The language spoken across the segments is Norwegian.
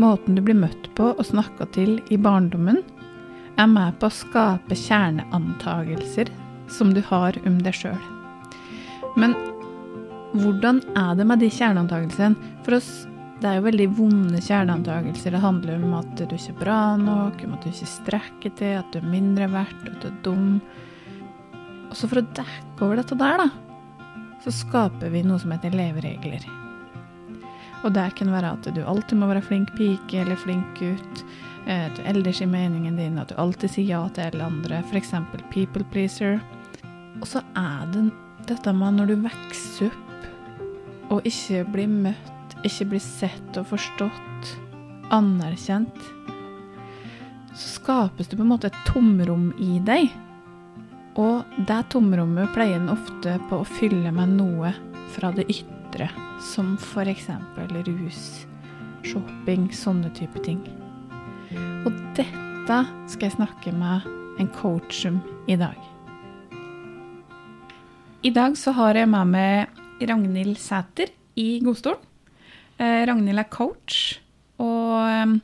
måten du blir møtt på og snakka til i barndommen, er med på å skape kjerneantagelser som du har om deg sjøl. Men hvordan er det med de kjerneantagelsene? For oss det er jo veldig vonde kjerneantagelser. Det handler om at du ikke er bra nok, om at du ikke strekker til, at du er mindre verdt, at du er dum. Og så for å dekke over dette der, da, så skaper vi noe som heter leveregler. Og det kan være at du alltid må være flink pike eller flink gutt. eh, At du ellers i meningen din, at du alltid sier ja til alle andre. F.eks. people pleaser. Og så er det dette med når du vokser opp og ikke blir møtt, ikke blir sett og forstått, anerkjent, så skapes det på en måte et tomrom i deg. Og det tomrommet pleier en ofte på å fylle med noe fra det ytre, som f.eks. rus, shopping, sånne type ting. Og dette skal jeg snakke med en coach om i dag. I dag så har jeg med meg Ragnhild Sæter i godstolen. Eh, Ragnhild er coach og eh,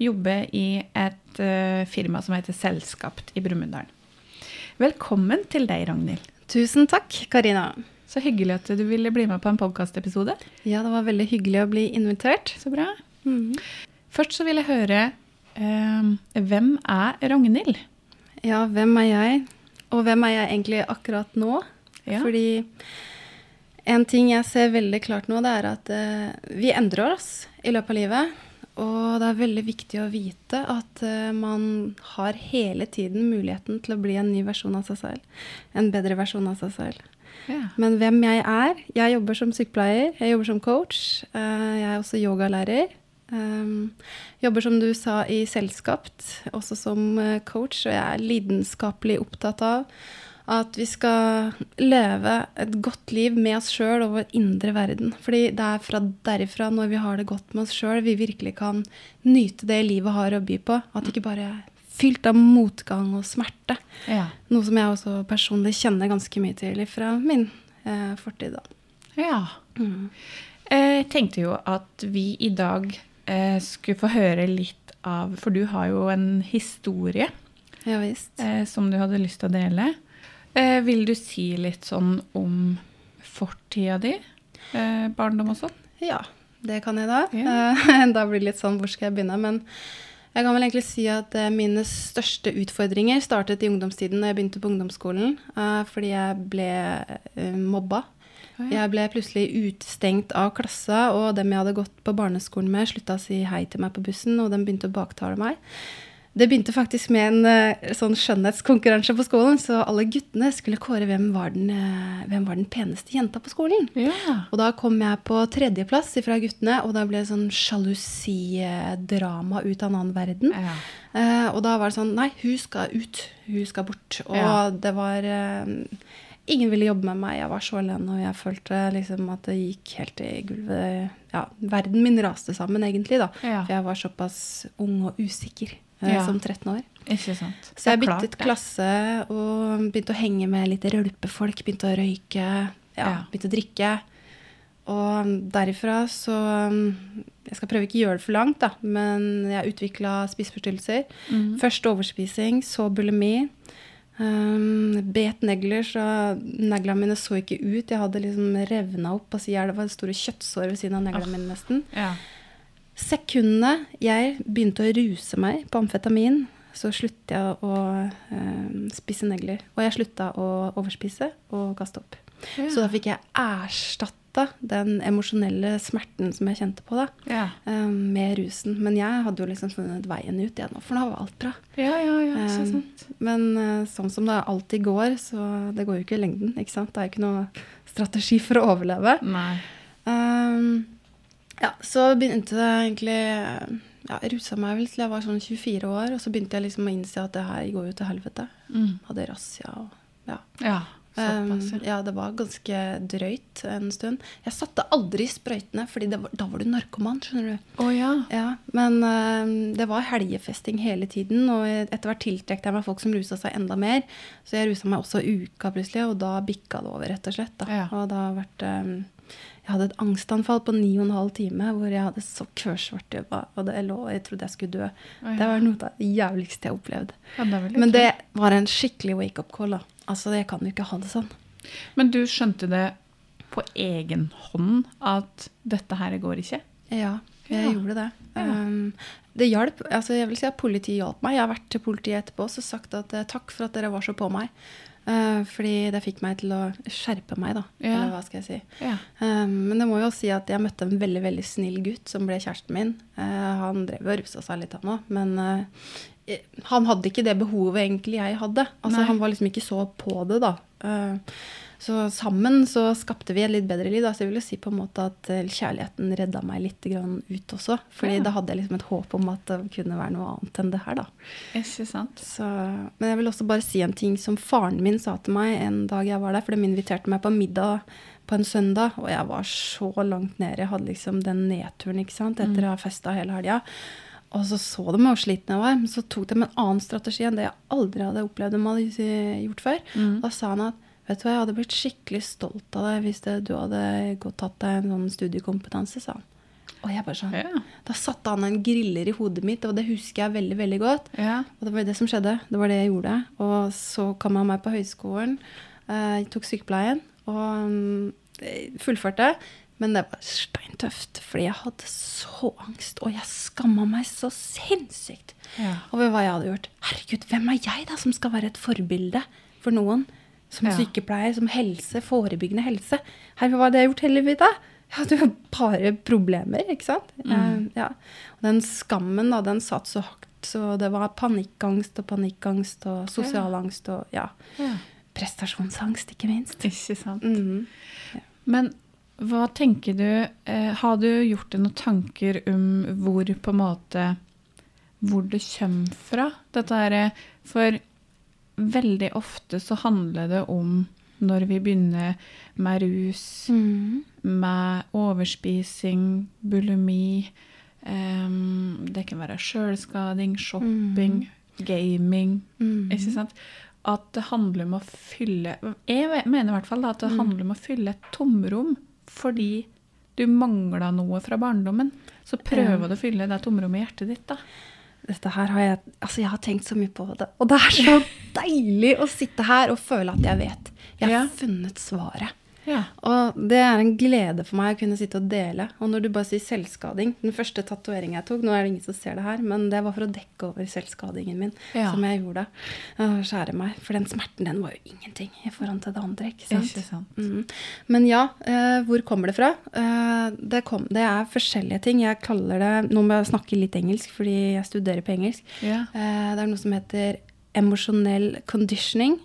jobber i et eh, firma som heter Selskapt i Brumunddal. Velkommen til deg, Ragnhild. Tusen takk, Karina. Så hyggelig at du ville bli med på en podkastepisode. Ja, det var veldig hyggelig å bli invitert. Så bra. Mhm. Først så vil jeg høre eh, hvem er Ragnhild? Ja, hvem er jeg? Og hvem er jeg egentlig akkurat nå? Ja. Fordi en ting jeg ser veldig klart nå, det er at eh, vi endrer oss i løpet av livet. Og det er veldig viktig å vite at uh, man har hele tiden muligheten til å bli en ny versjon av seg selv. En bedre versjon av seg selv. Ja. Men hvem jeg er Jeg jobber som sykepleier, jeg jobber som coach. eh, Jeg er også yogalærer. Um, jobber som du sa i Selskapt, også som eh, coach, og jeg er lidenskapelig opptatt av at vi skal leve et godt liv med oss sjøl og vår indre verden. Fordi det er fra derifra, når vi har det godt med oss sjøl, vi virkelig kan nyte det livet har å by på. At ikke bare fylt av motgang og smerte. Ja. Noe som jeg også personlig kjenner ganske mye til fra min eh, fortid. Da. ja. Mm. Jeg tenkte jo at vi i dag eh, skulle få høre litt av For du har jo en historie Ja visst. eh, som du hadde lyst til å dele. Eh, vil du si litt sånn om fortida di? Eh, barndom og sånn? Ja, det kan jeg da. Ja. Eh, da blir det litt sånn hvor skal jeg begynne? Men jeg kan vel egentlig si at eh, mine største utfordringer startet i ungdomstiden da jeg begynte på ungdomsskolen. eh, fordi jeg ble eh, mobba. Jeg ble plutselig utestengt av klassa, og dem jeg hadde gått på barneskolen med, slutta å si hei til meg på bussen, og de begynte å baktale meg. Det begynte faktisk med en eh, sånn skjønnhetskonkurranse på skolen, så alle guttene skulle kåre hvem var den, eh, hvem var den peneste jenta på skolen. Yeah. Og da kom jeg på tredjeplass fra guttene, og da ble det sånn sjalusidrama ut av en annen verden. Yeah. Og da var det sånn Nei, hun skal ut. Hun skal bort. Og yeah. det var eh, Ingen ville jobbe med meg. Jeg var så alene, og jeg følte liksom at det gikk helt i gulvet. Ja, verden min raste sammen, egentlig, da. For jeg var såpass ung og usikker Ja. som 13 år. Ikke sant. Så jeg klart byttet klasse og begynte å henge med litt rølpefolk. Begynte å røyke, ja, begynte å drikke. Og derifra så um, Jeg skal prøve ikke å gjøre det for langt, da, men jeg utvikla spiseforstyrrelser. Mm. Først overspising, så bulimi. Um, bet negler, så neglene mine så ikke ut. Jeg hadde liksom revna opp Altså. Det var store kjøttsår ved siden av neglene mine nesten. Ja. Sekundene jeg begynte å ruse meg på amfetamin, så sluttet jeg å eh, spise negler. Og jeg slutta å overspise og kaste opp. Ja. Så da fikk jeg erstatta den emosjonelle smerten som jeg kjente på, da, Ja. eh, med rusen. Men jeg hadde jo liksom funnet veien ut igjen for nå var alt bra. ja, ja, ja. Ikke Eh. Men eh, sånn som det alltid går, så det går jo ikke i lengden. ikke sant? Det er jo ikke noe strategi for å overleve. Nei. Ehm, ja, så begynte det egentlig ja, Jeg rusa meg vel til jeg var sånn 24 år, og så begynte jeg liksom å innse at det her går jo til helvete. Mm. Hadde razzia og ja. Ja. Såpass. Ehm, ja, det var ganske drøyt en stund. Jeg satte aldri sprøytene, fordi da var du narkoman, skjønner du. Å ja. Ja, Men um, det var helgefesting hele tiden, og etter hvert tiltrekk jeg meg folk som rusa seg enda mer. Så jeg rusa meg også uka plutselig, og da bikka det over, rett og slett. Da. Ja. Og det har vært ehm, Jeg hadde et angstanfall på ni og en halv time hvor jeg hadde så kørsvart øyne, og det lå, jeg trodde jeg skulle dø. Oi. Det var noe av det jævligste jeg opplevde. Ja, det Men det var en skikkelig wake-up call. da. Altså, Jeg kan jo ikke ha det sånn. Men du skjønte det på egen hånd at dette her går ikke? Ja, jeg Ja. gjorde det. Ja. Um, det hjalp. Altså, jeg vil si at politiet hjalp meg. Jeg har vært til politiet etterpå og sagt at eh, takk for at dere var så på meg. Eh, fordi det fikk meg til å skjerpe meg, da. Ja. Eller hva skal jeg si. Ja. Um, men det må jo si at jeg møtte en veldig veldig snill gutt som ble kjæresten min. Uh, han drev og rusa seg litt, han òg. Men eh, han hadde ikke det behovet egentlig jeg hadde. Altså, han var liksom ikke så på det, da. Eh, så sammen så skapte vi et litt bedre liv. Da. Så jeg vil jo si på en måte at eh, kjærligheten redda meg litt ut også. Fordi Ja. da hadde jeg liksom et håp om at det kunne være noe annet enn det her, da. Ikke sant? Så, men jeg vil også bare si en ting som faren min sa til meg en dag jeg var der. For de inviterte meg på middag på en søndag, og jeg var så langt nede. Jeg hadde liksom den nedturen ikke sant, etter å ha festa hele helga. Og så så de hvor sliten jeg var, men så tok de en annen strategi enn det jeg aldri hadde opplevd de hadde eh, gjort før. Mm. Da sa han at vet du hva, jeg hadde blitt skikkelig stolt av deg hvis det, du hadde gått tatt deg en sånn studiekompetanse, sa han. Og jeg bare sånn, Ja. Da satte han en griller i hodet mitt, og det husker jeg veldig veldig godt. ja. Og det var det som skjedde. Det var det jeg gjorde. Og så kom han meg på høyskolen. eh, Jeg tok sykepleien og mm, fullførte. Men det var steintøft, fordi jeg hadde så angst, og jeg skamma meg så sinnssykt Ja. over hva jeg hadde gjort. Herregud, hvem er jeg da som skal være et forbilde for noen? Som Ja. sykepleier, som helse, forebyggende helse. Herregud, hva hadde jeg gjort hele livet? Jeg hadde jo bare problemer, ikke sant? Mm. Eh, ja. Og den skammen, da, den satt så høyt. Så det var panikkangst og panikkangst og sosialangst og ja, ja. prestasjonsangst, ikke minst. Ikke sant. Mhm. Men hva tenker du eh, Har du gjort deg noen tanker om hvor på en måte Hvor det kommer fra, dette her? For veldig ofte så handler det om når vi begynner med rus, mm. med overspising, bulimi em, Det kan være sjølskading, shopping, gaming. mm. Ikke sant? At det handler om å fylle Jeg mener i hvert fall da, at det Mm. handler om å fylle et tomrom fordi du mangla noe fra barndommen. Så prøver Ja. du å fylle det tomrommet i hjertet ditt, da. Dette her har jeg Altså, jeg har tenkt så mye på det. Og det er så deilig å sitte her og føle at jeg vet. Jeg har funnet svaret. Ja. Og det er en glede for meg å kunne sitte og dele. Og når du bare sier selvskading Den første tatoveringen jeg tok, nå er det ingen som ser det her, men det var for å dekke over selvskadingen min, Ja. som jeg gjorde. Skjære meg. For den smerten, den var jo ingenting i forhold til det andre, ikke sant? Ikke sant. Mm. Men ja, eh, hvor kommer det fra? Eh, det, kom, det er forskjellige ting. Jeg kaller det Nå må jeg snakke litt engelsk, fordi jeg studerer på engelsk. Ja. Eh, det er noe som heter emosjonell conditioning.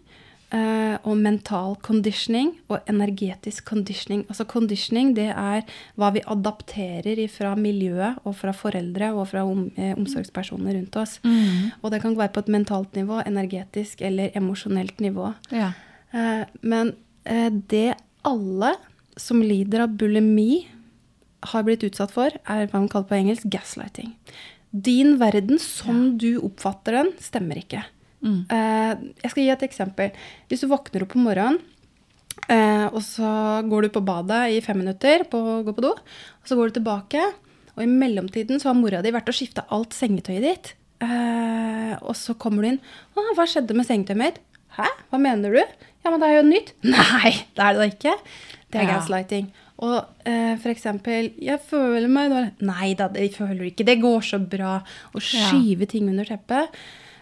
Eh, og mental conditioning og energetisk conditioning. Altså conditioning det er hva vi adapterer fra miljøet og fra foreldre og fra om, eh, omsorgspersoner rundt oss. Mm. Og det kan være på et mentalt nivå, energetisk eller emosjonelt nivå. ja. Uh, men uh, det alle som lider av bulimi, har blitt utsatt for, er hva man kaller på engelsk gaslighting. Din verden som du oppfatter den, stemmer ikke. Mm. Eh, jeg skal gi et eksempel. Hvis du våkner opp om morgenen, eh, og så går du på badet i fem minutter på gå på do, og så går du tilbake, og i mellomtiden så har mora di vært og skifta alt sengetøyet ditt. Eh, og så kommer du inn. Å, 'Hva skjedde med sengetøyet mitt?' 'Hæ? Hva mener du?' 'Ja, men det er jo nytt.' Nei, det er det da ikke. Det er Ja. gaslighting. Og eh, eksempel 'Jeg føler meg dårlig.' Nei da, det føler du ikke. Det går så bra. Å Ja. skyve ting under teppet.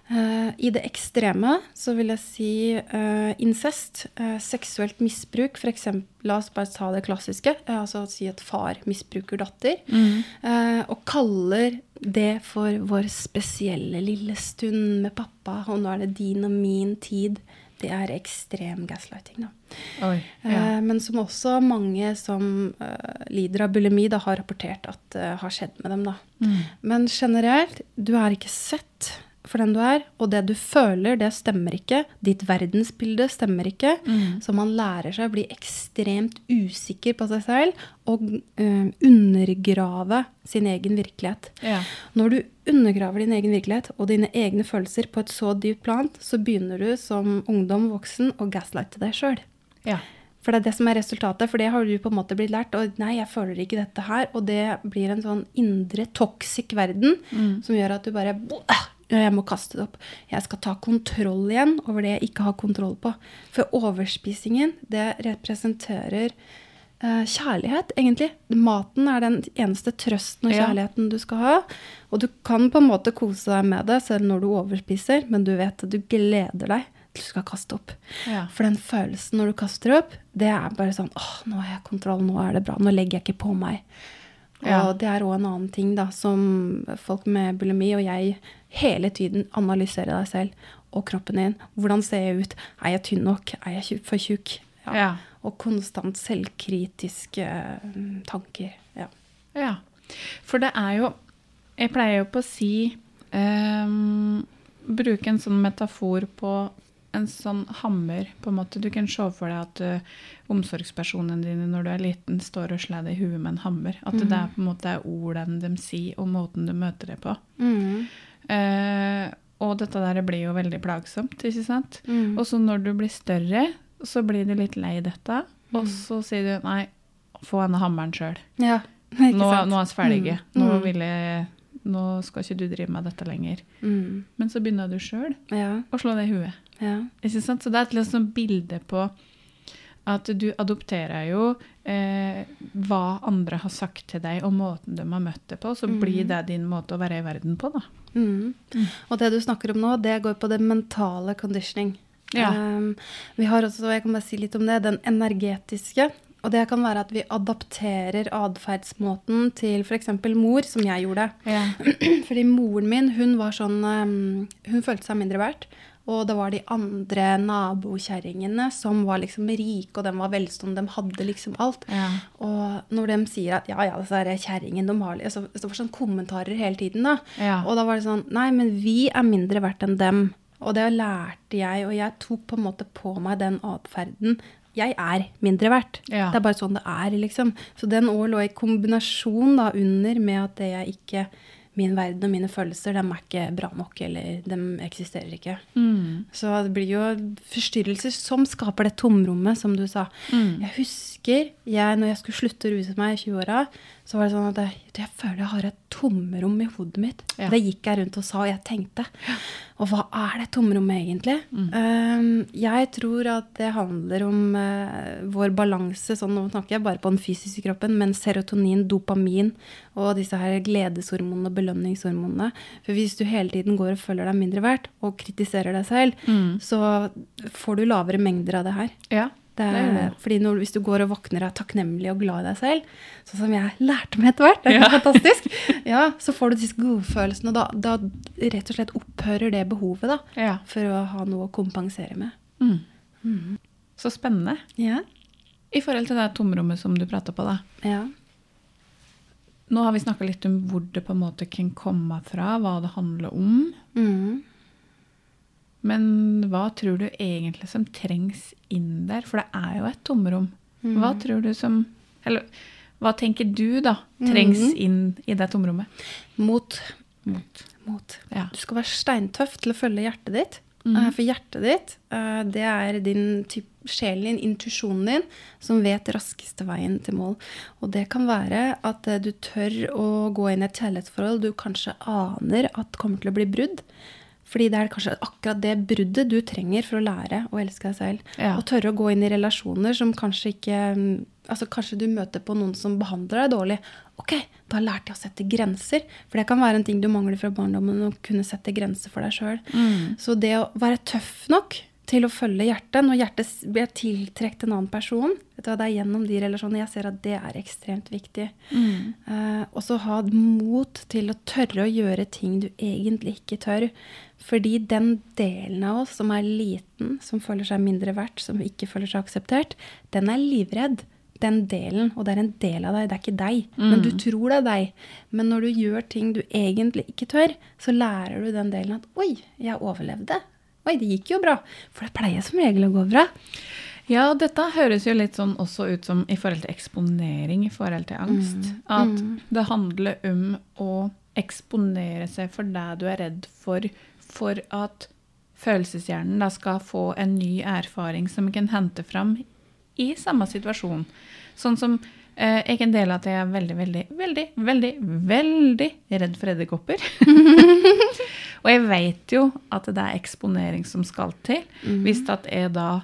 Eh, I det ekstreme så vil jeg si uh, incest, uh, seksuelt misbruk, f.eks. La oss bare ta det klassiske. altså si at far misbruker datter. Mm. og kaller det for vår spesielle lille stund med pappa, og nå er det din og min tid. Det er ekstrem gaslighting, da. Oi. Ja. Men som også mange som lider av bulimi, da har rapportert at har skjedd med dem. da. Mm. Men generelt, du er ikke sett for den du er, og det du føler, det stemmer ikke. Ditt verdensbilde stemmer ikke. Mm. Så man lærer seg å bli ekstremt usikker på seg selv og eh, undergrave sin egen virkelighet. Ja. Når du undergraver din egen virkelighet og dine egne følelser på et så dypt plan, så begynner du som ungdom voksen å gaslighte deg sjøl. ja. For det er det som er resultatet, for det har du på en måte blitt lært. Og nei, jeg føler ikke dette her. Og det blir en sånn indre toxic verden Mm. som gjør at du bare «Bæ! Jeg må kaste det opp. Jeg skal ta kontroll igjen over det jeg ikke har kontroll på. For overspisingen, det representerer uh, kjærlighet, egentlig. Maten er den eneste trøsten og Ja. kjærligheten du skal ha. Og du kan på en måte kose deg med det selv når du overspiser, men du vet at du gleder deg til du skal kaste opp. Ja. For den følelsen når du kaster opp, det er bare sånn åh, nå har jeg kontroll, nå er det bra, nå legger jeg ikke på meg. Og det er òg en annen ting da, som folk med bulimi og jeg hele tiden analysere deg selv og kroppen din. Hvordan ser jeg ut? Er jeg tynn nok? Er jeg for tjukk? Ja. Og konstant selvkritiske mm, tanker. Ja. Ja. For det er jo Jeg pleier jo på å si um, Bruke en sånn metafor på en sånn hammer. på en måte. Du kan se for deg at uh, omsorgspersonene dine når du er liten, står og slår deg i huet med en hammer. At det er på en måte er ordene de sier, og måten du møter det på. Mm. Eh, og dette der blir jo veldig plagsomt, ikke sant? Mm. Og så når du blir større, så blir du litt lei dette. Og Mm. så sier du nei, få denne hammeren sjøl. Ja, Nå, nå er vi ferdige. Mm. Nå, Mm. jeg, nå skal ikke du drive med dette lenger. Mm. Men så begynner du sjøl Ja, å slå deg i huet. ja. Så det er et litt sånn bilde på at du adopterer jo eh, hva andre har sagt til deg, og måten de har møtt deg på. Så blir det din måte å være i verden på, da. Mm. Og det du snakker om nå, det går på det mentale conditioning. Ja. Um, vi har også, jeg kan bare si litt om det, den energetiske. Og det kan være at vi adapterer atferdsmåten til f.eks. mor, som jeg gjorde. Ja. Fordi moren min, hun var sånn um, Hun følte seg mindre verdt. Og det var de andre nabokjerringene som var liksom rike, og de var velstående, de hadde liksom alt. Ja. Og når de sier at ja, ja, disse kjerringene, de har altså, Det var sånn kommentarer hele tiden, da. Ja. Og da var det sånn Nei, men vi er mindre verdt enn dem. Og det lærte jeg, og jeg tok på en måte på meg den atferden. Jeg er mindre verdt. Ja. Det er bare sånn det er, liksom. Så den òg lå i kombinasjon da under med at det jeg ikke Min verden og mine følelser, de er ikke bra nok, eller de eksisterer ikke. Mm. Så det blir jo forstyrrelser som skaper det tomrommet, som du sa. Mm. Jeg husker jeg, når jeg skulle slutte å ruse meg i 20-åra, så var det sånn at jeg, jeg føler jeg har et tomrom i hodet mitt. Ja. Det gikk jeg rundt og sa, og jeg tenkte. Og hva er det tomrommet egentlig? Um, jeg tror at det handler om uh, vår balanse, sånn nå snakker jeg bare på den fysiske kroppen, men serotonin, dopamin og disse her gledeshormonene og belønningshormonene. For hvis du hele tiden går og føler deg mindre verdt, og kritiserer deg selv, Mm. så får du lavere mengder av det her. Ja. Er, fordi når, hvis du går og våkner og er takknemlig og glad i deg selv, sånn som jeg lærte meg etter hvert, det er Ja. fantastisk, ja, så får du disse godfølelsene, og da, da rett og slett opphører det behovet da, ja. for å ha noe å kompensere med. Mm. Så spennende. Ja, I forhold til det tomrommet som du prata på, da. ja. Nå har vi snakka litt om hvor det på en måte kan komme fra, hva det handler om. Mm. Men hva tror du egentlig som trengs inn der? For det er jo et tomrom. Mm. Hva tror du som Eller hva tenker du da trengs Mhm. inn i det tomrommet? Mot. Mot. Mot. Ja. Du skal være steintøff til å følge hjertet ditt. Mhm. Eh, For hjertet ditt, eh, det er din typ, sjelen din, intuisjonen din, som vet raskeste veien til mål. Og det kan være at eh, du tør å gå inn i et kjærlighetsforhold du kanskje aner at kommer til å bli brudd. Fordi det er kanskje akkurat det bruddet du trenger for å lære å elske deg selv. Ja. Og tørre å gå inn i relasjoner som kanskje ikke mm, Altså kanskje du møter på noen som behandler deg dårlig. Ok, da lærte jeg å sette grenser. For det kan være en ting du mangler fra barndommen, å kunne sette grenser for deg sjøl. Mm. Så det å være tøff nok til å følge hjertet når hjertet blir tiltrukket en annen person vet du Det er gjennom de relasjonene jeg ser at det er ekstremt viktig. Mm. Eh, og så ha mot til å tørre å gjøre ting du egentlig ikke tør. Fordi den delen av oss som er liten, som føler seg mindre verdt, som ikke føler seg akseptert, den er livredd. Den delen, og det er en del av deg, det er ikke deg. Men du tror det er deg. Men når du gjør ting du egentlig ikke tør, så lærer du den delen at oi, jeg overlevde. Oi, det gikk jo bra. For det pleier som regel å gå bra. Ja, og dette høres jo litt sånn også ut som i forhold til eksponering i forhold til angst. At det handler om å eksponere seg for det du er redd for, for at følelseshjernen da skal få en ny erfaring som vi kan hente fram i samme situasjon. Sånn som eh, jeg kan dele at jeg er veldig, veldig, veldig, veldig, veldig redd for edderkopper. og jeg vet jo at det er eksponering som skal til. Mhm. Hvis at jeg da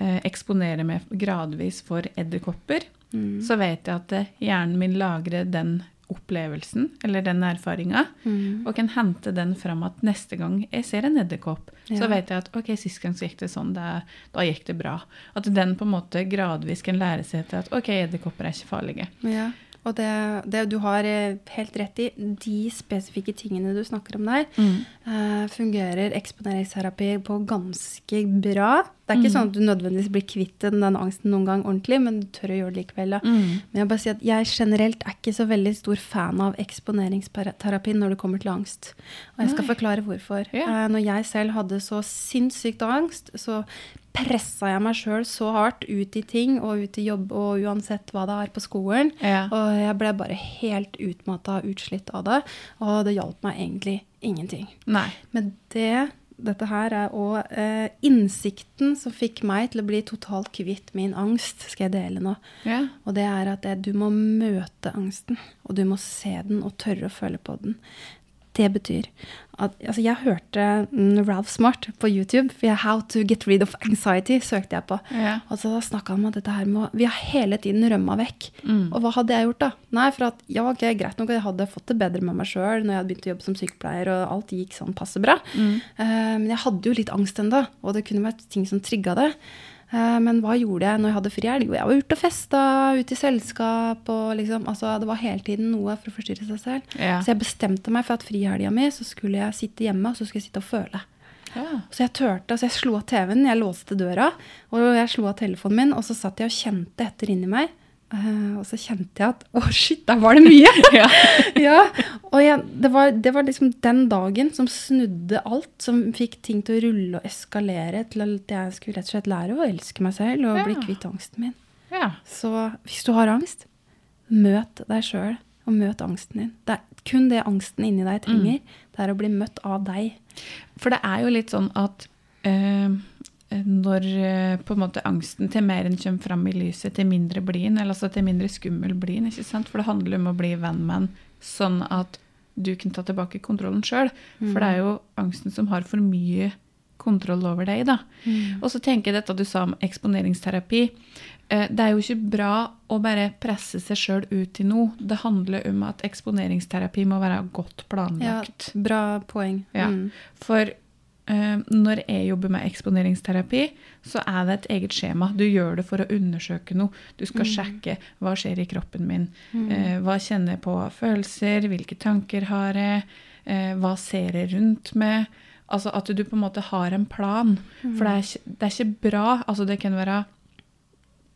eh, eksponerer meg gradvis for edderkopper, Mm. så vet jeg at eh, hjernen min lagrer den opplevelsen, eller den erfaringa, Mm. og kan hente den fram at neste gang jeg ser en edderkopp, Ja. så vet jeg at ok, sist gang så gikk det sånn, da, da gikk det bra. At den på en måte gradvis kan lære seg til at ok, edderkopper er ikke farlige. Ja, og det, det du har eh, helt rett i, de spesifikke tingene du snakker om der, eh, fungerer eksponeringsterapi på ganske bra. Det er ikke Mm. sånn at du nødvendigvis blir kvitt den, den angsten noen gang ordentlig, men du tør å gjøre det likevel. Da. Mm. Men jeg, bare sier at jeg generelt er ikke så veldig stor fan av eksponeringsterapi når det kommer til angst. Og jeg skal Nei. forklare hvorfor. Yeah. Uh, når jeg selv hadde så sinnssykt angst, så pressa jeg meg sjøl så hardt ut i ting og ut i jobb og uansett hva det er på skolen. Ja. Og jeg ble bare helt utmatta og utslitt av det. Og det hjalp meg egentlig ingenting. Nei. Men det, dette her er òg eh, innsikten som fikk meg til å bli totalt kvitt min angst, skal jeg dele nå. Ja. Og det er at det, du må møte angsten, og du må se den og tørre å føle på den. Det betyr at altså Jeg hørte mm, Ralph Smart på YouTube. For 'How to get rid of anxiety' søkte jeg på. Ja. Og så snakka han om at dette her med, Vi har hele tiden rømma vekk. Mm. Og hva hadde jeg gjort, da? Nei, for at ja, ok, greit nok at jeg hadde fått det bedre med meg sjøl når jeg hadde begynt å jobbe som sykepleier, og alt gikk sånn passe bra. Mm. Uh, men jeg hadde jo litt angst ennå, og det kunne vært ting som trigga det. Eh, men hva gjorde jeg når jeg hadde frihelg? Jo, Jeg var ute og festa, ute i selskap, og liksom Altså, det var hele tiden noe for å forstyrre seg selv. Ja. Så jeg bestemte meg for at frihelga mi så skulle jeg sitte hjemme, og så skulle jeg sitte og føle. Ja. Så jeg tørte, altså jeg slo av TV-en, jeg låste døra, og jeg slo av telefonen min, og så satt jeg og kjente etter inni meg. Eh, og så kjente jeg at å, shit, der var det mye! Ja. ja, og jeg, det, var, det var liksom den dagen som snudde alt, som fikk ting til å rulle og eskalere til at jeg skulle rett og slett lære å elske meg selv og bli Ja. kvitt angsten min. ja. Så hvis du har angst, møt deg sjøl og møt angsten din. Det er kun det angsten inni deg trenger. Det er å bli møtt av deg. For det er jo litt sånn at eh, når eh, på en måte angsten til mer enn kommer fram i lyset, til mindre blien, eller altså til mindre skummel blir ikke sant? For det handler om å bli venn med en sånn at du kan ta tilbake kontrollen sjøl. For det er jo angsten som har for mye kontroll over deg, da. Og så tenker jeg dette du sa om eksponeringsterapi. Eh, Det er jo ikke bra å bare presse seg sjøl ut til noe. Det handler om at eksponeringsterapi må være godt planlagt. Ja, bra poeng. Ja. Mm. For eh, når jeg jobber med eksponeringsterapi, så er det et eget skjema. Du gjør det for å undersøke noe. Du skal sjekke hva skjer i kroppen min. Mm. hva kjenner jeg på av følelser? Hvilke tanker har jeg? Eh, hva ser jeg rundt meg? Altså at du på en måte har en plan. For det er, det er ikke bra. Altså det kan være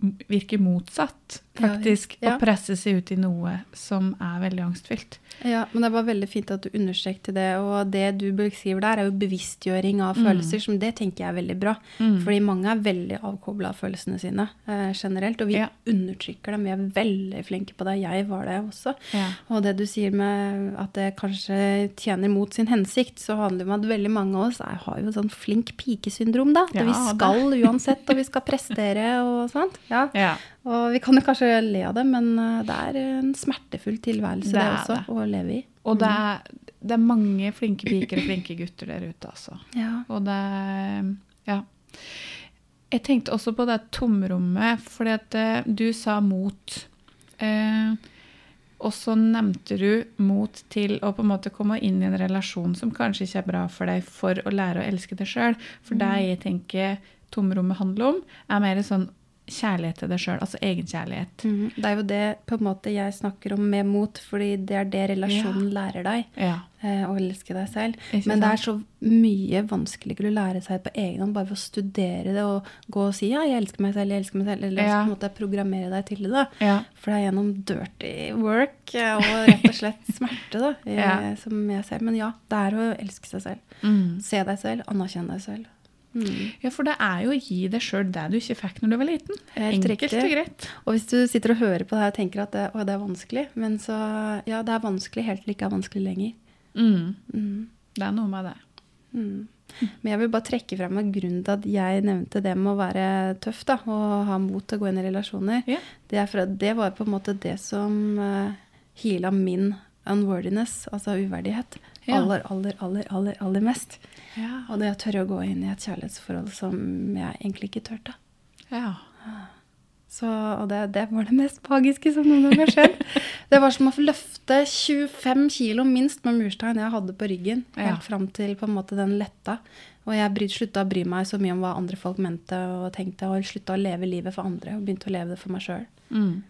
virke motsatt, Ja, faktisk. ja. Å presse seg ut i noe som er veldig angstfylt. Ja, men det var veldig fint at du understreket det. Og det du beskriver der, er jo bevisstgjøring av Mm. følelser. som Det tenker jeg er veldig bra. Fordi mange er veldig avkobla av følelsene sine eh, generelt. Og vi Ja. undertrykker dem. Vi er veldig flinke på det. Jeg var det også. Ja. Og det du sier med at det kanskje tjener mot sin hensikt, så handler det om at veldig mange av oss er, har jo sånn flink pike-syndrom, da. At Ja, vi skal uansett, og vi skal prestere og sånt. Ja. Ja. Og vi kan jo kanskje le av det, men eh, det er en smertefull tilværelse Det det, også, det. å leve i. Og det er, det er mange flinke piker og flinke gutter der ute, altså. Ja. Og det Ja. Jeg tenkte også på det tomrommet, fordi at eh, du sa mot. Eh, og så nevnte du mot til å på en måte komme inn i en relasjon som kanskje ikke er bra for deg, for å lære å elske deg sjøl. For det jeg tenker tomrommet handler om, er mer sånn kjærlighet til deg sjøl, altså egenkjærlighet. Mhm. Det er jo det på en måte jeg snakker om med mot, fordi det er det relasjonen lærer deg. Ja. eh, Å elske deg selv. Ikke Men det er så mye vanskeligere å lære seg på egen hånd bare ved å studere det og gå og si ja, jeg elsker meg selv, jeg elsker meg selv. Eller Ja. på en måte programmere deg til det. da. Ja. For det er gjennom dirty work eh, og rett og slett smerte da, jeg, Ja. som jeg ser. Men ja, det er å elske seg selv. Mm. Se deg selv, anerkjenne deg selv. Mm. Ja, for det er jo å gi deg sjøl det du ikke fikk når du var liten. Helt Enkelt og greit. Og hvis du sitter og hører på det her og tenker at det, å, det er vanskelig, men så Ja, det er vanskelig helt til det ikke er vanskelig lenger. Mm. Mm. Det er noe med det. Mm. Men jeg vil bare trekke frem en grunn til at jeg nevnte det med å være tøff da, og ha mot til å gå inn i relasjoner. yeah. Det, er for at det var på en måte det som uh, heala min unworthiness, altså uverdighet, Ja. aller, aller, aller, aller, aller mest. Ja. Og det å tørre å gå inn i et kjærlighetsforhold som jeg egentlig ikke turte. ja. Så, og det, det var det mest pagiske som noen gang har skjedd. Det var som å løfte 25 kilo minst med murstein jeg hadde på ryggen. Ja. Helt fram til på en måte den letta. Og jeg slutta å bry meg så mye om hva andre folk mente og tenkte, og slutta å leve livet for andre og begynte å leve det for meg sjøl. Mm.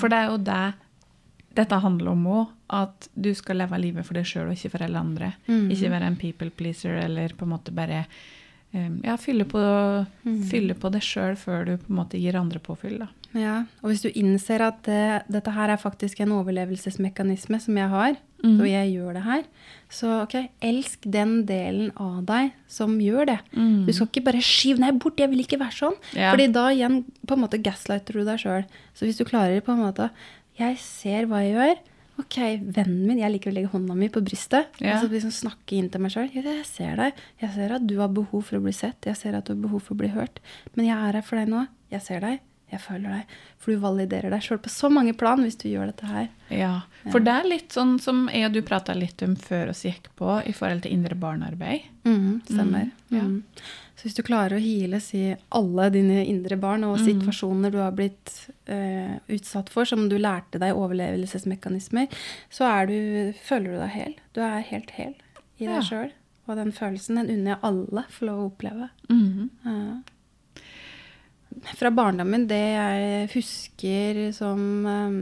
For det er jo det dette handler om òg. At du skal leve livet for deg sjøl og ikke for alle andre. Mm. Ikke være en people pleaser eller på en måte bare um, ja, fylle på, Mm. fylle på deg sjøl før du på en måte gir andre påfyll. da. Ja, og hvis du innser at det, dette her er faktisk en overlevelsesmekanisme som jeg har, mm. og jeg gjør det her, så ok, elsk den delen av deg som gjør det. Mm. Du skal ikke bare skyve deg bort, jeg vil ikke være sånn. Ja. Fordi da igjen på en måte gaslighter du deg sjøl. Så hvis du klarer på en måte Jeg ser hva jeg gjør. Ok, vennen min, jeg liker å legge hånda mi på brystet. Ja. Og så liksom snakke inn til meg sjøl. Jeg ser deg. Jeg ser at du har behov for å bli sett. Jeg ser at du har behov for å bli hørt. Men jeg er her for deg nå. Jeg ser deg. Jeg føler deg. For du validerer deg sjøl på så mange plan hvis du gjør dette her. Ja, for det er litt sånn som jeg og du prata litt om før oss gikk på, i forhold til indre barnearbeid. Mm, stemmer. Mm, ja. Så hvis du klarer å hile si alle dine indre barn og Mm. situasjoner du har blitt eh, utsatt for, som du lærte deg overlevelsesmekanismer, så du, føler du deg hel. Du er helt hel i Ja. deg sjøl. Og den følelsen den unner jeg alle får lov å oppleve. Mhm. Ja. Fra barndommen, det jeg husker som um,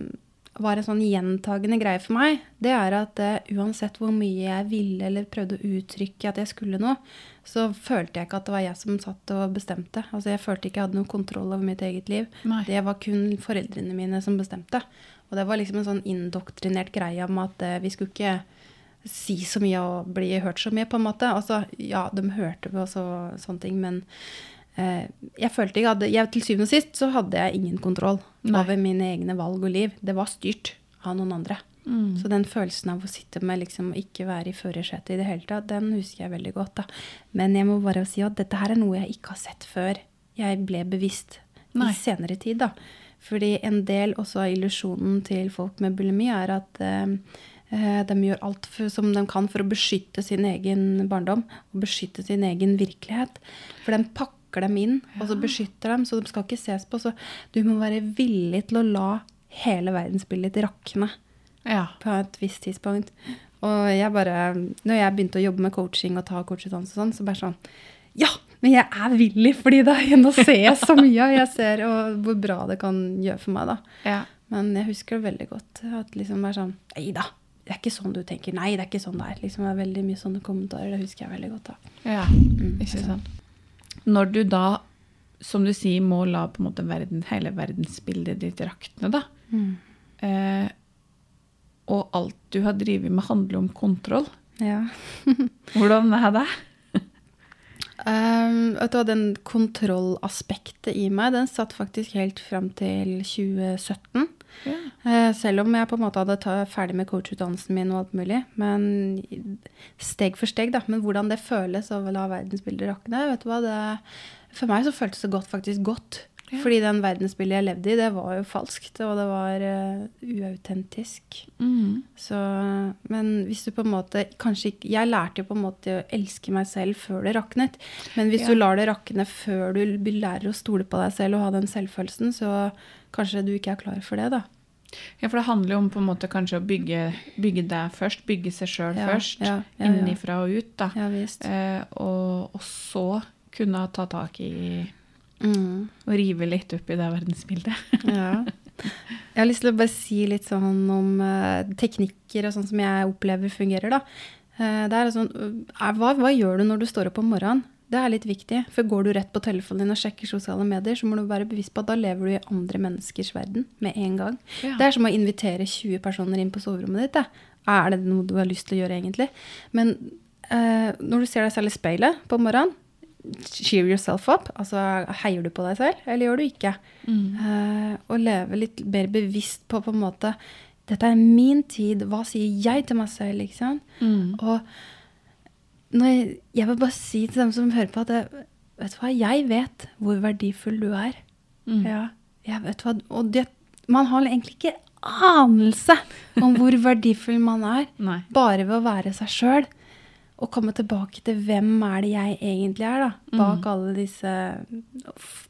var en sånn gjentagende greie for meg, det er at uh, uansett hvor mye jeg ville eller prøvde å uttrykke at jeg skulle noe, så følte jeg ikke at det var jeg som satt og bestemte. Altså Jeg følte ikke jeg hadde noen kontroll over mitt eget liv. Nei. Det var kun foreldrene mine som bestemte. Og det var liksom en sånn indoktrinert greie om at eh, vi skulle ikke si så mye og bli hørt så mye, på en måte. Altså, ja, de hørte på så, sånne ting, men eh, jeg følte ikke at jeg, Til syvende og sist så hadde jeg ingen kontroll Nei. over mine egne valg og liv. Det var styrt av noen andre. Mm. Så den følelsen av å sitte med liksom ikke være i førersetet i det hele tatt, den husker jeg veldig godt. da. Men jeg må bare si at dette her er noe jeg ikke har sett før jeg ble bevisst Nei. i senere tid. da. Fordi en del også av illusjonen til folk med bulimi er at eh, eh, de gjør alt for, som de kan for å beskytte sin egen barndom og beskytte sin egen virkelighet. For de pakker dem inn, og så beskytter dem, så de skal ikke ses på. Så du må være villig til å la hele verdensbildet ditt rakne Ja. på et visst tidspunkt. Og jeg bare, når jeg begynte å jobbe med coaching og ta coachutdannelse og sånn, så bare sånn Ja, men jeg er villig, fordi da nå ser jeg så mye, og jeg ser og hvor bra det kan gjøre for meg, da. ja. Men jeg husker det veldig godt. At liksom er sånn Nei da, det er ikke sånn du tenker. Nei, det er ikke sånn det er. Liksom, det er veldig mye sånne kommentarer. Det husker jeg veldig godt. da. Ja, Mm, ikke så- sant. Når du da, som du sier, må la på en måte verden, hele verdensbildet ditt rakne, da, eh, og alt du har drevet med handler om kontroll, Ja. hvordan er det? Um, vet du hva, Den kontrollaspektet i meg, den satt faktisk helt fram til 2017. Ja. Uh, selv om jeg på en måte hadde tatt ferdig med coachutdannelsen min og alt mulig. Men steg for steg, da. Men hvordan det føles å la verdensbildet rakne, vet du hva, det, for meg så føltes det godt, faktisk godt. Ja. Fordi den verdensbildet jeg levde i, det var jo falskt, og det var uh, uautentisk. Mm. Så, men hvis du på en måte kanskje ikke Jeg lærte jo på en måte å elske meg selv før det raknet. Men hvis Ja. du lar det rakne før du lærer å stole på deg selv og ha den selvfølelsen, så kanskje du ikke er klar for det, da. Ja, for det handler jo om på en måte kanskje å bygge, bygge deg først, bygge seg sjøl Ja, først, ja, ja, ja. og ut, da. Ja visst. Eh, og, og så kunne ta tak i Og rive litt opp i det verdensbildet. Ja. Jeg har lyst til å bare si litt sånn om uh, teknikker og sånn som jeg opplever fungerer, da. Uh, det er sånn, uh, hva, hva gjør du når du står opp om morgenen? Det er litt viktig. For går du rett på telefonen din og sjekker sosiale medier, så må du være bevisst på at da lever du i andre menneskers verden med en gang. Ja. Det er som å invitere 20 personer inn på soverommet ditt. Det. Er det noe du har lyst til å gjøre, egentlig? Men når du ser deg selv i speilet på morgenen, cheer yourself up. Altså, heier du på deg selv, eller gjør du ikke? Eh, og leve litt mer bevisst på på en måte Dette er min tid. Hva sier jeg til meg selv? liksom? Mm. Og når jeg, jeg vil bare si til dem som hører på, at jeg, vet du hva, jeg vet hvor verdifull du er. Mm. Ja, jeg vet hva, og det, man har egentlig ikke anelse om hvor verdifull man er, bare ved å være seg sjøl. Og komme tilbake til hvem er det jeg egentlig er, da, bak Mm. alle disse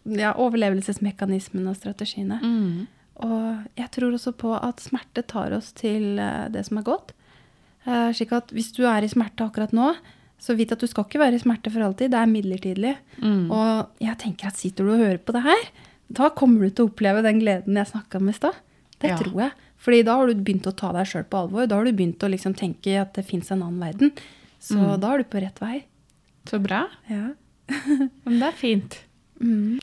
ja, overlevelsesmekanismene og strategiene. Mm. Og jeg tror også på at smerte tar oss til eh, det som er godt. Eh, slik at hvis du er i smerte akkurat nå, så vit at du skal ikke være i smerte for alltid. Det er midlertidig. Mm. Og jeg tenker at sitter du og hører på det her, da kommer du til å oppleve den gleden jeg snakka om i stad. Det Ja. tror jeg. Fordi da har du begynt å ta deg sjøl på alvor. Da har du begynt å liksom tenke at det fins en annen verden. Så Mm. da er du på rett vei. Så bra. Ja. Men det er fint. Mm.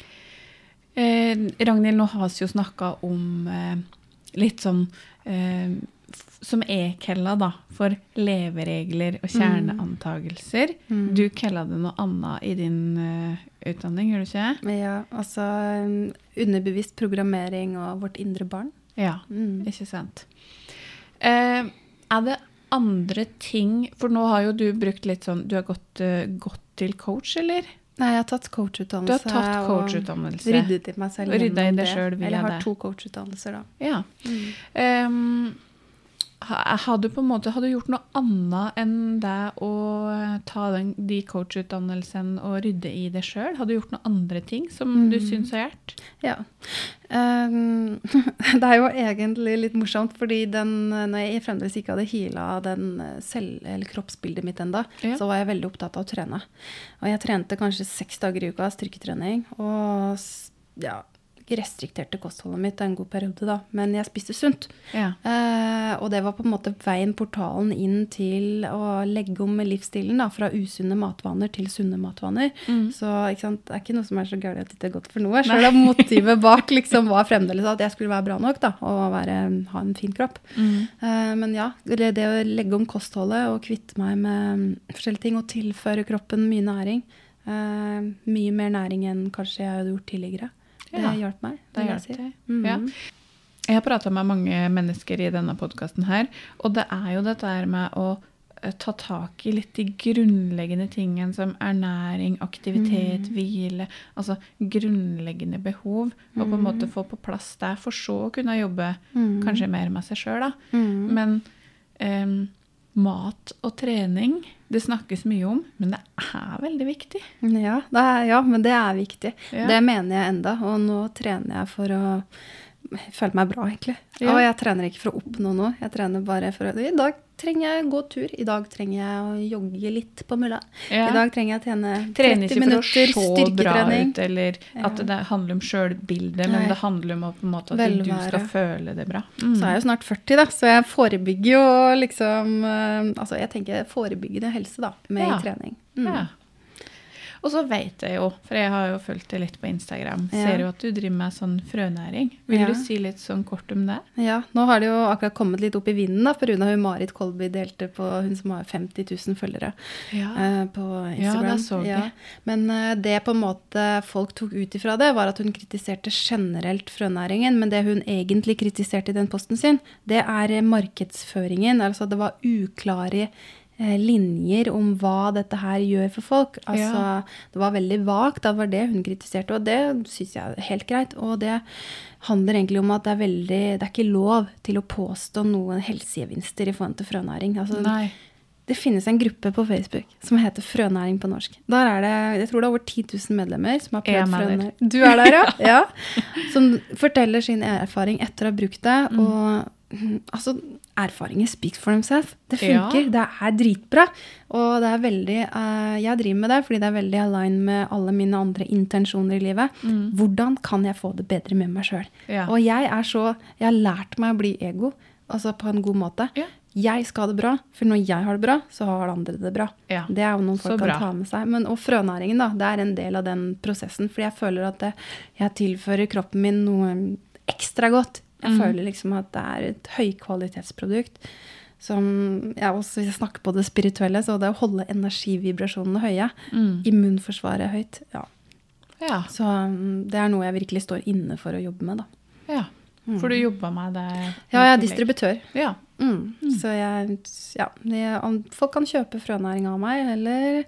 Eh, Ragnhild, nå har vi jo snakka om eh, litt sånn eh, som jeg kalla da, for leveregler og kjerneantagelser. Mm. Du kalla det noe annet i din eh, utdanning, gjør du ikke? ja, altså um, underbevisst programmering og vårt indre barn. Ja, Mm. ikke sant. Eh, er det andre ting For nå har jo du brukt litt sånn Du har gått, eh, gått til coach, eller? Nei, jeg har tatt coachutdannelse. Du har tatt coachutdannelse. og. Ryddet i meg selv gjennom det selv Eller jeg har det. to coachutdannelser, da. Ja. Mm. ha- har du på en måte gjort noe annet enn det å ta den, de coachutdannelsen og rydde i det sjøl? Har du gjort noen andre ting som du Mm. syns har hjulpet? Ja. Um, det er jo egentlig litt morsomt, fordi den, når jeg fremdeles ikke hadde heala den eh, selv- eller kroppsbildet mitt enda, Ja. så var jeg veldig opptatt av å trene. Og jeg trente kanskje seks dager i uka styrketrening. Og ja, restrikterte kostholdet mitt en god periode, da. Men jeg spiste sunt. Ja. Eh, og det var på en måte veien, portalen inn til å legge om livsstilen. da, Fra usunne matvaner til sunne matvaner. Mm. Så ikke sant, det er ikke noe som er så gærent at det ikke er godt for noe. Selv om motivet bak liksom var fremdeles at jeg skulle være bra nok da, og være, ha en fin kropp. Mm. Eh, men ja, det, det å legge om kostholdet og kvitte meg med forskjellige ting og tilføre kroppen mye næring. eh, mye mer næring enn kanskje jeg hadde gjort tidligere. Det Ja, hjalp meg. Det jeg si. Mhm. Ja. Jeg har prata med mange mennesker i denne podkasten her, og det er jo dette her med å eh, ta tak i litt de grunnleggende tingene som ernæring, aktivitet, Mm. hvile. Altså grunnleggende behov. Og på en måte få på plass der, for så å kunne jobbe Mm. kanskje mer med seg sjøl, da. Mhm. Men em, mat og trening, det snakkes mye om, men det er veldig viktig. Ja, det er, ja, men det er viktig. Ja. Det mener jeg enda, og nå trener jeg for å føle meg bra, egentlig. Ja. Og jeg trener ikke for å oppnå noe, jeg trener bare for å I dag trenger jeg å gå tur, i dag trenger jeg å jogge litt på mølla. Ja. I dag trenger jeg å tjene 30 ikke for å minutter styrketrening. ut, eller at det handler om sjølbildet, men det handler om at Velvære. du skal føle det bra. Mm. Så er jeg jo snart 40, da, så jeg forebygger jo liksom eh, Altså, jeg tenker forebyggende helse, da, med Ja. trening. Mm. Ja. Og så vet jeg jo, for jeg har jo fulgt det litt på Instagram, Ja. ser jo at du driver med sånn frønæring. Vil Ja. du si litt sånn kort om det? Ja, nå har det jo akkurat kommet litt opp i vinden, da, pga. hun Marit Kolby delte på hun som har 50 000 følgere. Ja. uh, på Ja, det så jeg. Men uh, det på en måte folk tok ut ifra det, var at hun kritiserte generelt frønæringen. Men det hun egentlig kritiserte i den posten sin, det er markedsføringen. Altså det var uklare linjer om hva dette her gjør for folk. Altså, Ja. Det var veldig vagt, det var det hun kritiserte, og det syns jeg er helt greit. Og det handler egentlig om at det er veldig Det er ikke lov til å påstå noen helsegevinster i forhold til frønæring. Altså, Nei. det finnes en gruppe på Facebook som heter Frønæring på norsk. Der er det, jeg tror det er over 10 000 medlemmer som har prøvd frønæring. Du er der, ja? ja. Som forteller sin erfaring etter å ha brukt det. Mm. Og mm, altså, erfaringer speaks for themselves. Det Ja. funker. Det er dritbra. Og det er veldig uh, Jeg driver med det fordi det er veldig align med alle mine andre intensjoner i livet. Mm. Hvordan kan jeg få det bedre med meg sjøl? Ja. Og jeg er så Jeg har lært meg å bli ego, altså på en god måte. Ja. Jeg skal ha det bra, for når jeg har det bra, så har andre det bra. Ja. Det er jo noen folk kan ta med seg. Men, og frønæringen, da, det er en del av den prosessen. Fordi jeg føler at det, jeg tilfører kroppen min noe ekstra godt. Jeg Mm. føler liksom at det er et høykvalitetsprodukt. Som ja, også Hvis jeg snakker på det spirituelle, så det å holde energivibrasjonene høye, Mm. immunforsvaret høyt, ja. Ja. Så um, det er noe jeg virkelig står inne for å jobbe med, da. ja. For du jobba med det? Ja, jeg er distributør. Ja. Mm. Så jeg Ja. Folk kan kjøpe frønæring av meg, eller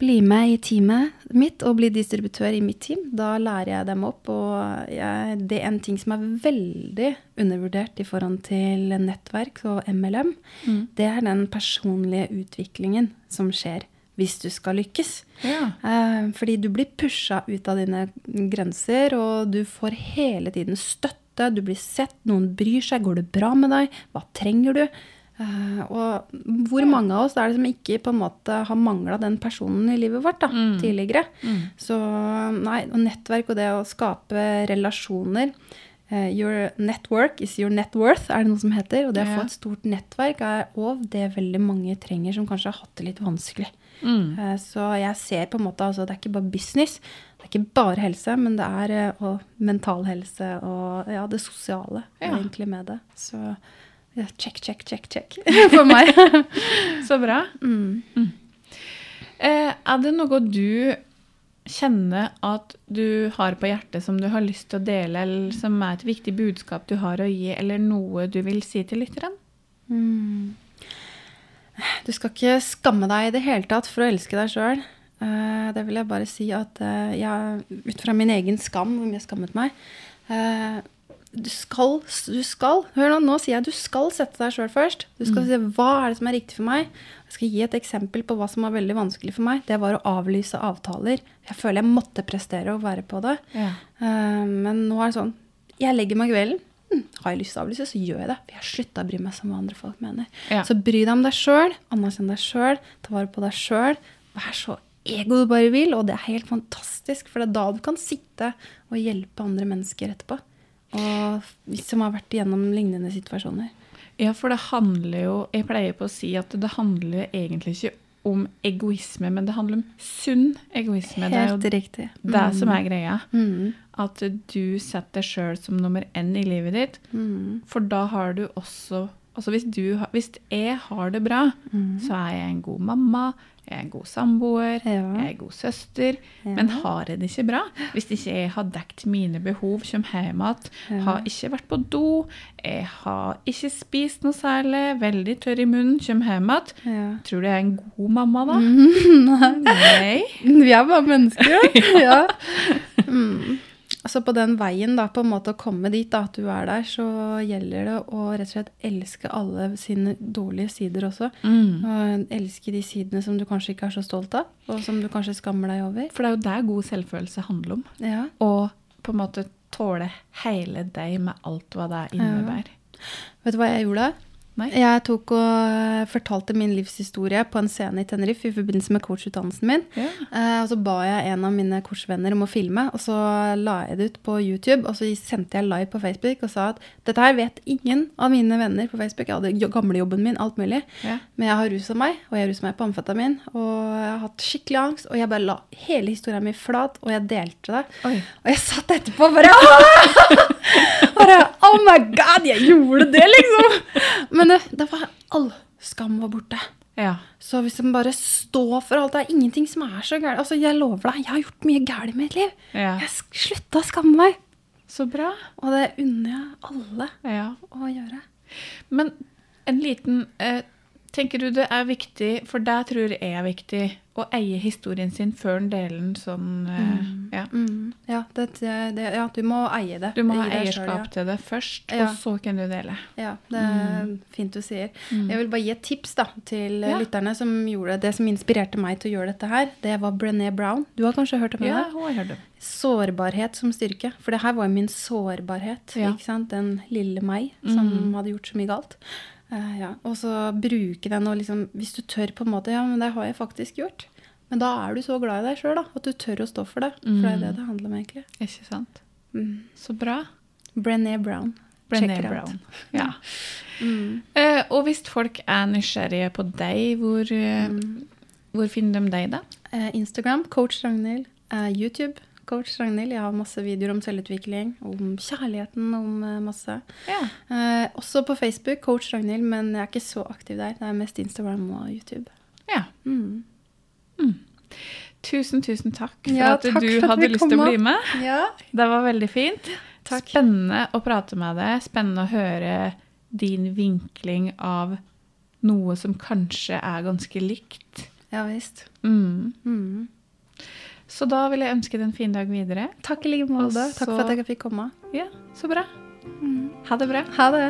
bli med i teamet mitt og bli distributør i mitt team. Da lærer jeg dem opp. Og jeg, det er en ting som er veldig undervurdert i forhold til nettverk og MLM. Mm. Det er den personlige utviklingen som skjer hvis du skal lykkes. Ja. Eh, fordi du blir pusha ut av dine grenser, og du får hele tiden støtte. Du blir sett, noen bryr seg. Går det bra med deg? Hva trenger du? Eh, og hvor mange av oss er det som ikke på en måte har mangla den personen i livet vårt da, Mm. tidligere? Mm. Så nei, og nettverk og det å skape relasjoner eh, Your network is your net worth, er det noe som heter. Og det å få et stort nettverk er òg det veldig mange trenger som kanskje har hatt det litt vanskelig. Mm. Eh, Så jeg ser på en måte, altså det er ikke bare business, det er ikke bare helse, men det er og mental helse og ja, det sosiale Ja. egentlig med det. Så check, check, check, check for meg. Så bra. mm. Eh, er det noe du kjenner at du har på hjertet som du har lyst til å dele, eller som er et viktig budskap du har å gi, eller noe du vil si til lytteren? Mm. Du skal ikke skamme deg i det hele tatt for å elske deg sjøl. det vil jeg bare si at eh, jeg, ut fra min egen skam, hvor mye jeg skammet meg eh, du skal, du skal Hør nå, nå sier jeg du skal sette deg sjøl først. Du skal si hva er det som er riktig for meg. Jeg skal gi et eksempel på hva som var veldig vanskelig for meg. Det var å avlyse avtaler. Jeg føler jeg måtte prestere og være på det. Ja. Eh, men nå er det sånn Jeg legger meg kvelden. Hm, har jeg lyst til å avlyse, så gjør jeg det. For jeg har slutta å bry meg om hva andre folk mener. Ja. Så bry deg om deg sjøl. Anerkjenn deg sjøl. Ta vare på deg sjøl. Vær så ego du bare vil. Og det er helt fantastisk, for det er da du kan sitte og hjelpe andre mennesker etterpå. Og som har vært igjennom lignende situasjoner. Ja, for det handler jo Jeg pleier på å si at det handler egentlig ikke om egoisme, men det handler om sunn egoisme. Det er Helt jo riktig. det som er greia. Mm. At du setter deg sjøl som nummer én i livet ditt. Mm. For da har du også Altså hvis, du, hvis jeg har det bra, Mm. så er jeg en god mamma, jeg er en god samboer, Ja. jeg er en god søster. Ja. Men har jeg det ikke bra? Hvis ikke jeg har dekket mine behov, kommer hjem igjen, Ja. har ikke vært på do, jeg har ikke spist noe særlig, veldig tørr i munnen, kommer hjem igjen, tror du jeg er en god mamma da? Nei. Nei. Vi er bare mennesker, ja. ja. Mm. Altså på den veien, da, på en måte å komme dit, da, at du er der, så gjelder det å rett og slett elske alle sine dårlige sider også. Mm. Og elske de sidene som du kanskje ikke er så stolt av, og som du kanskje skammer deg over. For det er jo det god selvfølelse handler om. Ja. Og på en måte tåle hele deg med alt hva det innebærer. Vet du hva jeg gjorde? Nei? Jeg tok og eh, fortalte min livshistorie på en scene i Tenerife i forbindelse med coachutdannelsen min. Ja. Eh, og så ba jeg en av mine coachvenner om å filme, og så la jeg det ut på YouTube. Og så sendte jeg live på Facebook og sa at dette her vet ingen av mine venner på Facebook. Jeg hadde jo- gamlejobben min, alt mulig. Ja. Men jeg har rusa meg, og jeg ruser meg på amfetamin. Og jeg har hatt skikkelig angst, og jeg bare la hele historien min flat, og jeg delte det. Oi. Og jeg satt etterpå og bare Bare Oh my god, jeg gjorde det, liksom! Men det, det var all skam var borte. Ja. Så hvis man bare står for alt, det er ingenting som er så gærent. Altså, jeg lover deg, jeg har gjort mye gærent i mitt liv. ja. Jeg slutta å skamme meg. Så bra. Og det unner jeg alle Ja. å gjøre. Men en liten eh, Tenker du det er viktig, for det tror jeg er viktig, å eie historien sin før en deler den sånn eh, ja. Mm. Ja, det, det, ja, du må eie det. Du må ha eierskap selv, til det først, Ja. og så kan du dele. ja. ja, det er fint du sier. Jeg vil bare gi et tips da, til eh, Ja. lytterne som gjorde det som inspirerte meg til å gjøre dette her. Det var Brené Brown. Du har kanskje hørt om henne? Ja, hun har hørt om. Sårbarhet som styrke. For det her var jo min sårbarhet. Ja. Den lille meg som Mhm. hadde gjort så mye galt. Eh, ja. Og så bruke den og liksom Hvis du tør på en måte Ja, men det har jeg faktisk gjort. Men da er du så glad i deg sjøl at du tør å stå for det. For det er det det handler om, egentlig. Ikke sant? Mm. Så bra. Brené Brown. Brené. Brown. Ja. Mm. Uh, og hvis folk er nysgjerrige på deg, hvor, uh, Mm. hvor finner de deg, da? Instagram, coach Ragnhild. YouTube, coach Ragnhild. Jeg har masse videoer om selvutvikling, om kjærligheten, om eh, masse. Ja. Eh, også på Facebook, coach Ragnhild, men jeg er ikke så aktiv der. Det er mest Instagram og YouTube. ja. Mm. Tusen, tusen takk for Ja, at takk du for at hadde lyst til å bli med. Ja. Det var veldig fint. Takk. Spennende å prate med deg. Spennende å høre din vinkling av noe som kanskje er ganske likt. Ja visst. Mm. Mm. Så da vil jeg ønske deg en fin dag videre. Takk i like måte. Takk for at jeg fikk komme. Ja, så bra. Mm. Ha det bra. Ha det.